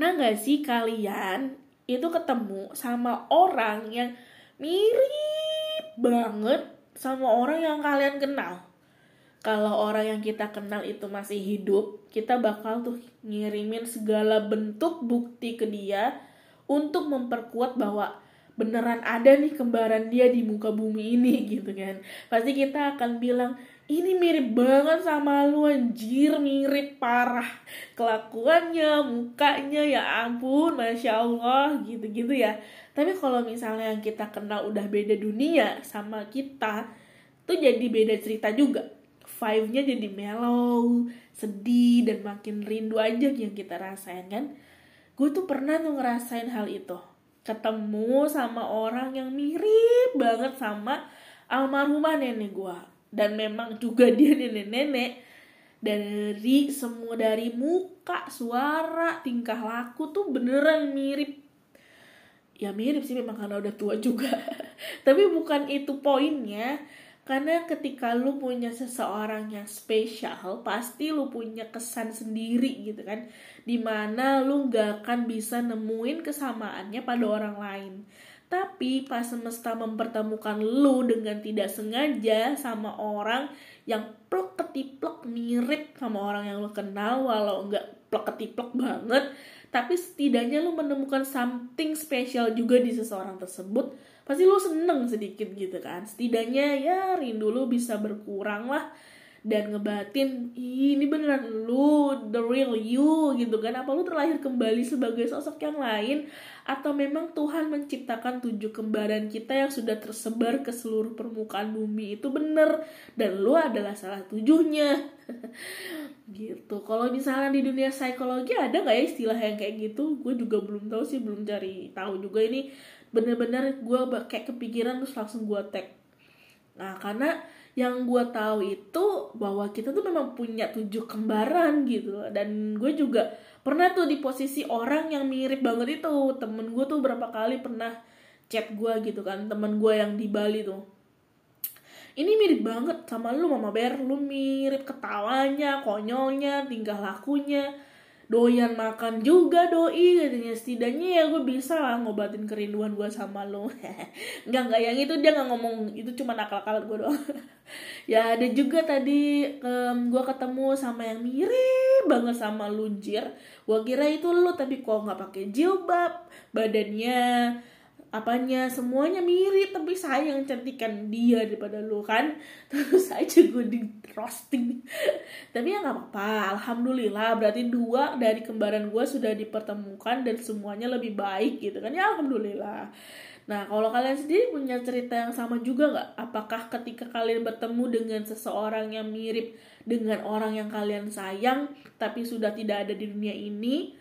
Pernah gak sih kalian itu ketemu sama orang yang mirip banget sama orang yang kalian kenal? Kalau orang yang kita kenal itu masih hidup, kita bakal tuh ngirimin segala bentuk bukti ke dia untuk memperkuat bahwa beneran ada nih kembaran dia di muka bumi ini gitu kan. Pasti kita akan bilang, ini mirip banget sama lu anjir mirip parah. Kelakuannya mukanya ya ampun masya allah gitu-gitu ya. Tapi kalau misalnya yang kita kenal udah beda dunia sama kita tuh jadi beda cerita juga. Vibe-nya jadi mellow sedih dan makin rindu aja yang kita rasain kan. Gue tuh pernah tuh ngerasain hal itu ketemu sama orang yang mirip banget sama almarhumah nenek gue dan memang juga dia nenek-nenek dari semua dari muka, suara, tingkah laku tuh beneran mirip. Ya mirip sih memang karena udah tua juga. Tapi bukan itu poinnya. Karena ketika lu punya seseorang yang spesial, pasti lu punya kesan sendiri gitu kan. Di mana lu gak akan bisa nemuin kesamaannya pada orang lain. Tapi pas semesta mempertemukan lu dengan tidak sengaja sama orang yang plek ketiplek mirip sama orang yang lu kenal walau enggak plek ketiplek banget tapi setidaknya lu menemukan something special juga di seseorang tersebut pasti lu seneng sedikit gitu kan. Setidaknya ya rindu lu bisa berkurang lah dan ngebatin ini beneran lu the real you gitu kan. Apa lu terlahir kembali sebagai sosok yang lain atau memang Tuhan menciptakan tujuh kembaran kita yang sudah tersebar ke seluruh permukaan bumi itu bener dan lu adalah salah tujuhnya. Gitu. Kalau misalnya di dunia psikologi ada nggak ya istilah yang kayak gitu? Gue juga belum tahu sih belum cari tahu juga ini bener-bener gue kayak kepikiran terus langsung gue tag. Nah karena yang gue tahu itu bahwa kita tuh memang punya tujuh kembaran gitu. Dan gue juga pernah tuh di posisi orang yang mirip banget itu. Temen gue tuh berapa kali pernah chat gue gitu kan temen gue yang di Bali tuh. Ini mirip banget sama lu mama bear. Lu mirip ketawanya konyolnya tingkah lakunya doyan makan juga doi katanya. Setidaknya ya gue bisa lah ngobatin kerinduan gue sama lo. Nggak nggak yang itu dia nggak ngomong itu cuma nakal-nakal gue doang. Ya ada juga tadi um, gue ketemu sama yang mirip banget sama lunjir gue kira itu lo tapi kok nggak pakai jilbab? Badannya apanya? Semuanya mirip tapi sayang cantikan dia daripada lu kan? Terus aja gue di roasting. Tapi ya nggak apa-apa. Alhamdulillah berarti dua dari kembaran gue sudah dipertemukan dan semuanya lebih baik gitu kan? Ya alhamdulillah. Nah kalau kalian sendiri punya cerita yang sama juga nggak? Apakah ketika kalian bertemu dengan seseorang yang mirip dengan orang yang kalian sayang tapi sudah tidak ada di dunia ini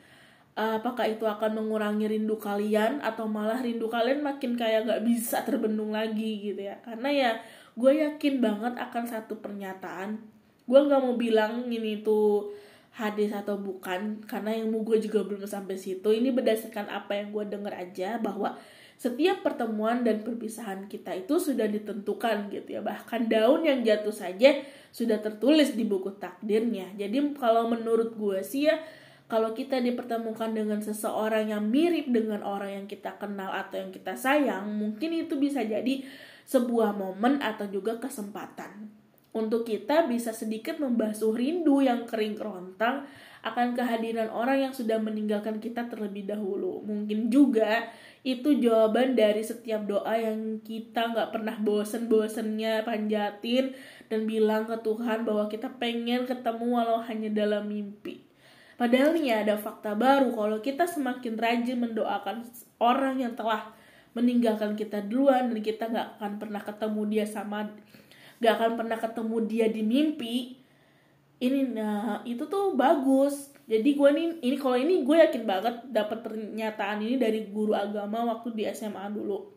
apakah itu akan mengurangi rindu kalian atau malah rindu kalian makin kayak gak bisa terbendung lagi gitu ya? Karena ya gue yakin banget akan satu pernyataan. Gue nggak mau bilang ini tuh hadis atau bukan karena yang gue juga belum sampai situ. Ini berdasarkan apa yang gue denger aja bahwa setiap pertemuan dan perpisahan kita itu sudah ditentukan gitu ya. Bahkan daun yang jatuh saja sudah tertulis di buku takdirnya. Jadi kalau menurut gue sih ya kalau kita dipertemukan dengan seseorang yang mirip dengan orang yang kita kenal atau yang kita sayang, mungkin itu bisa jadi sebuah momen atau juga kesempatan untuk kita bisa sedikit membasuh rindu yang kering kerontang akan kehadiran orang yang sudah meninggalkan kita terlebih dahulu. Mungkin juga itu jawaban dari setiap doa yang kita nggak pernah bosen-bosennya panjatin dan bilang ke Tuhan bahwa kita pengen ketemu walau hanya dalam mimpi. Padahal nih ada fakta baru kalau kita semakin rajin mendoakan orang yang telah meninggalkan kita duluan dan kita nggak akan pernah ketemu dia sama nggak akan pernah ketemu dia di mimpi ini nah itu tuh bagus. Jadi gue nih ini kalau ini gue yakin banget dapat pernyataan ini dari guru agama waktu di SMA dulu.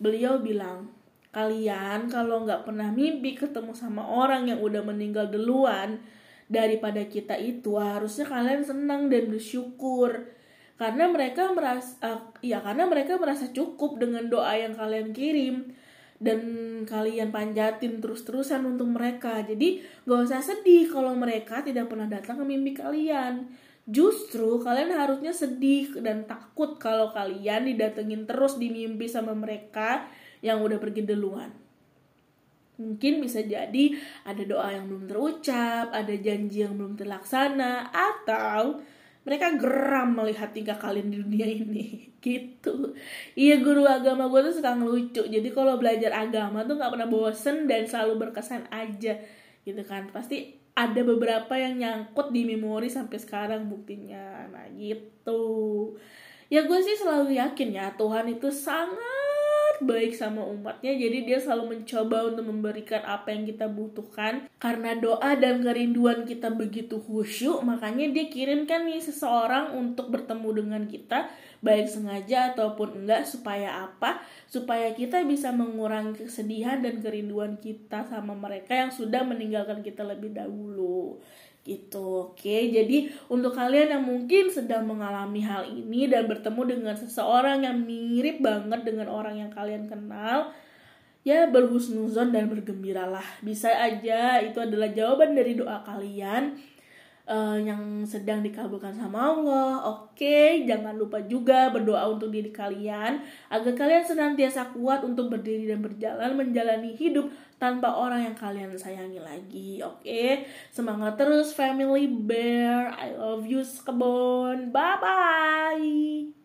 Beliau bilang kalian kalau nggak pernah mimpi ketemu sama orang yang udah meninggal duluan daripada kita itu harusnya kalian senang dan bersyukur karena mereka merasa uh, ya karena mereka merasa cukup dengan doa yang kalian kirim dan kalian panjatin terus-terusan untuk mereka. Jadi gak usah sedih kalau mereka tidak pernah datang ke mimpi kalian. Justru kalian harusnya sedih dan takut kalau kalian didatengin terus di mimpi sama mereka yang udah pergi duluan. Mungkin bisa jadi ada doa yang belum terucap, ada janji yang belum terlaksana, atau mereka geram melihat tingkah kalian di dunia ini. Gitu. Iya guru agama gue tuh suka ngelucu. Jadi kalau belajar agama tuh nggak pernah bosen dan selalu berkesan aja. Gitu kan. Pasti ada beberapa yang nyangkut di memori sampai sekarang buktinya. Nah gitu. Ya gue sih selalu yakin ya Tuhan itu sangat baik sama umatnya jadi dia selalu mencoba untuk memberikan apa yang kita butuhkan. Karena doa dan kerinduan kita begitu khusyuk makanya dia kirimkan nih seseorang untuk bertemu dengan kita baik sengaja ataupun enggak supaya apa? Supaya kita bisa mengurangi kesedihan dan kerinduan kita sama mereka yang sudah meninggalkan kita lebih dahulu gitu oke. Jadi untuk kalian yang mungkin sedang mengalami hal ini dan bertemu dengan seseorang yang mirip banget dengan orang yang kalian kenal ya berhusnuzon dan bergembiralah. Bisa aja itu adalah jawaban dari doa kalian uh, yang sedang dikabulkan sama Allah. Oke, okay, jangan lupa juga berdoa untuk diri kalian agar kalian senantiasa kuat untuk berdiri dan berjalan menjalani hidup tanpa orang yang kalian sayangi lagi. Oke, okay? semangat terus family bear. I love you sekebon. Bye bye.